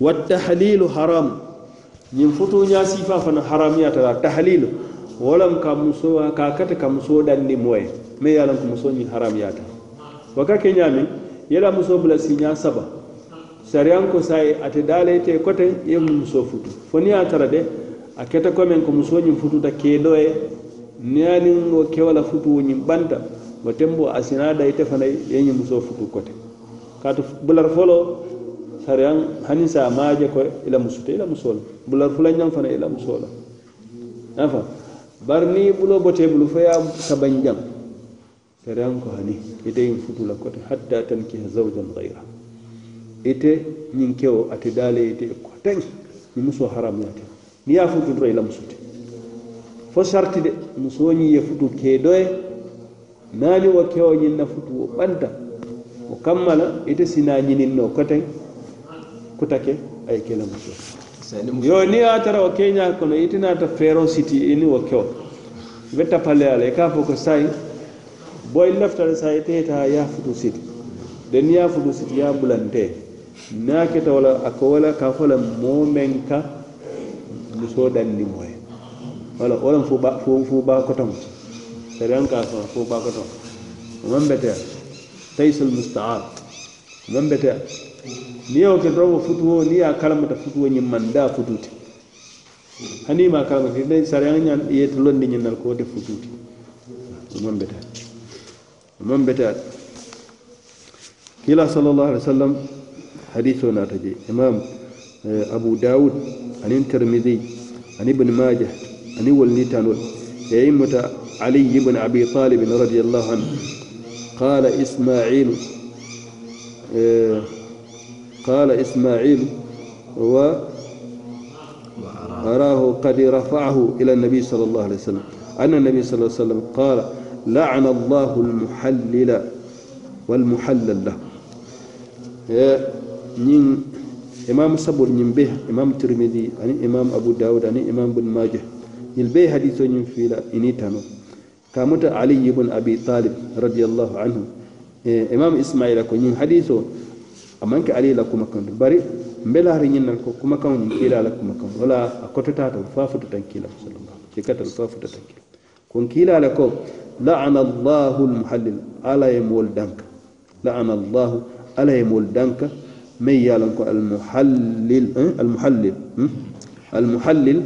wadda halilu haram yin fito ya sifa fana haram ya tara ta halilu walam ka muso ka kata ka muso dan ni moye me ya lan muso ni haram ya ta waka ke nyami yala muso bila si nya saba sariyan ko sai ate dale te kote ye muso futu foni ya tara de a kata ko men ko muso ni futu ta ke doye ni ngo ke wala futu ni banta watembo asinada ite fana ye muso futu kote kaatu bular foloo sariyan hani sa maaje ko ila musute ila musola bular fulañan fana ila musola afa bar ni bulo bote bulu fo ya sabanjang sariyan ko hani ite yin futula kote hatta tankiha zawjan gayra ite ñin kewo ate daale ite ko tan ni muso haram yaate ni ya futudura ila musute fo sarti de musoñi ye futu ke doye naani wo kewo ñin na futu wo ɓanta o kammala ite sina ñininno koten kutake ay kela muso yo ni a tara o keña kono ite nata fero siti ini o keo ve tapale ala e ka fo ko say boy leftare sa ite ta ya futu siti den ya futu siti ya bulante na ke ta wala ak wala ka fo la momen ka muso dan ni moy wala wala fu ba fu ba ko tam sere an ka fo ba ko tam mo mbete laysa almustaan man bete ni yaw ke rowo futuwo ni ya kalamata futuwo ñim man da fututi hanima kalamata ne sara ñan yete londi ñen nal ko de fututi man bete man bete kila sallallahu alaihi wasallam hadithu na taje imam abu daud anin tirmidhi ani ibn majah ani walnitanul yayin muta ali ibn abi talib radiyallahu anhu قال إسماعيل إيه، قال إسماعيل و أراه قد رفعه إلى النبي صلى الله عليه وسلم أن النبي صلى الله عليه وسلم قال لعن الله المحلل والمحلل له إيه، نين إمام صبر نين به إمام ترمذي أني إمام أبو داود أني إمام بن ماجه نين حديثه نين فيلا إني تنو kamuta aliyu ibn abi talib radiallahu anhu e, imam ismaila ko ñin hadis o amanke ali la kumakandu bari mbelaari ñinnan ko kumakaw ñin kiilala kumakaw wala a kototaata faafuta tan kiila sallallahu kikatal faafuta tan kiila kon kiilala ko laana llahu lmuhallil ala ye mool danka laana llahu ala ye mool danka mey yalan ko almuhallil eh, almuhallil hmm? almuhallil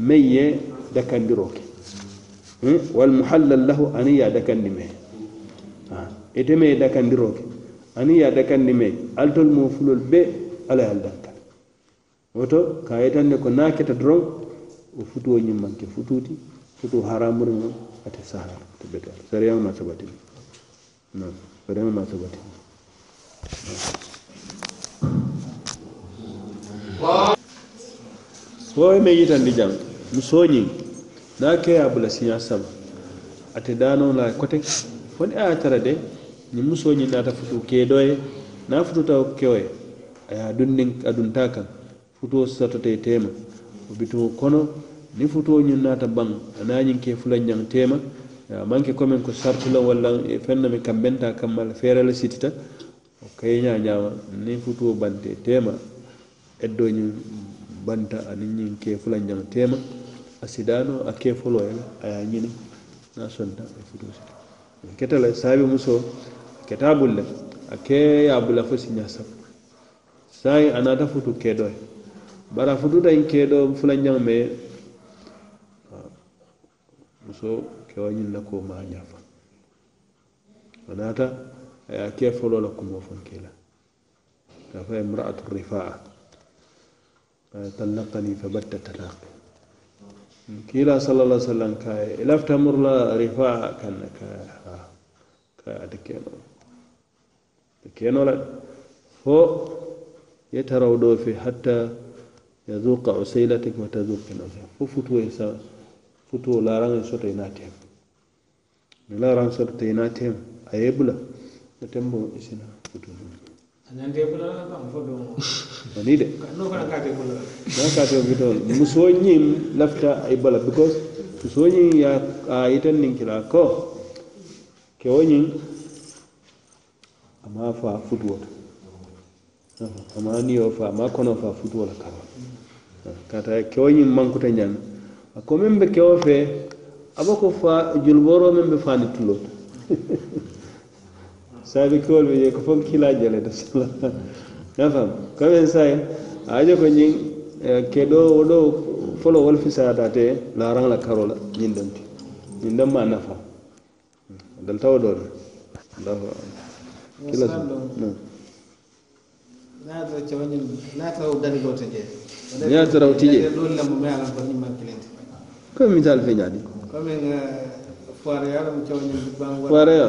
mey ye dakandiroke Hmm? wal muhallal lahu ani ya dakandi me iteme e ye dakandiroke ani ya dakandi me altol mo fulol be ala yal dankal woto ka yitande ko naketa doron o futuwo ñimmanke fututi futu haramuri mo ate sahala te beto sariyama ma sabati non sariyama ma sabati fo e me yitandi jang mu soñing na ke ya bula sinya sama a te da nan la kote wani a tara de ni muso ni na ta futu ke doye na futu ta kewe a ya dunnin adunta kan futu sa ta ta tema obitu kono ni futu ni na ta ban na yin ke fulan yan tema man ke komen ko sartu la walla e fenna mi kambenta kammal fere la sitita o kay nya nya ni futu bante tema eddo ni banta anin yin ke fulan yan tema a sidano a kefolo yele aya ñine na sonta e futosi mais ketele saabi muso ketabul le a ke yabula fo siña sappo sai anata futu kedoye bara fututa in kedo fula ñang me muso kewa ñin la ko maña fa anata aya kefolo la kumo fon kela kafa imraatu rifaa talaqani fabatta talaqi kila sallallahu alaihi wasallam ka ilafta murla rifa kan ka ka atkeno atkeno la fo yataraw do fi hatta yazuqa usaylatik wa tazuq kan fo futu isa e futu la ran e sota inatem e la ran sota inatem ayebla tembo isina futu ani de kate vitol musoñin lafta ay e bala because musoñin ya a yitan nin kila ko kewoñin ama fa futuwoto ama niyo fa ama kono fa futuwola kawa kata kewoñin mankuta ñan ako min be kewo fe aba ko fa julboro min be fani tulot sabi ɓe je ko fof kila jele to sala nafam kamen saye eh, aje ko ñin ke ɗo woɗo folo wol fisata te la karola ñin ɗamti ñin ɗam ma nafa dal tawa ɗone allahu kila ñata raw tije comme misal feñadi foire yo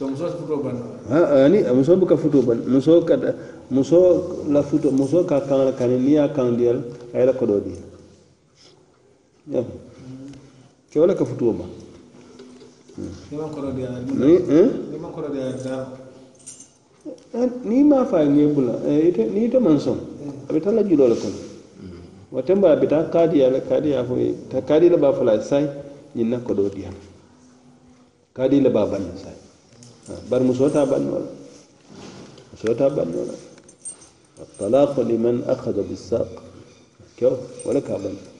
Ah, ah, ni ah, muso buka futo ban muso ka muso la futo muso ka kan la kan ni ya kan dia ay la kodo di ya ke wala ka futo ba ni eh? man kodo dia ni hmm ni man kodo dia eh, da ni ma fa ni bula eh, ite ni to man son abi tala ju dole ko watan ba bita kadi ya la kadi ya fo ta kadi la ba fala sai ni na kodo dia kadi la ba ban sai بر مسوتا بنورا مسوتا بنورا الطلاق لمن أخذ بالساق كيف ولك بنورا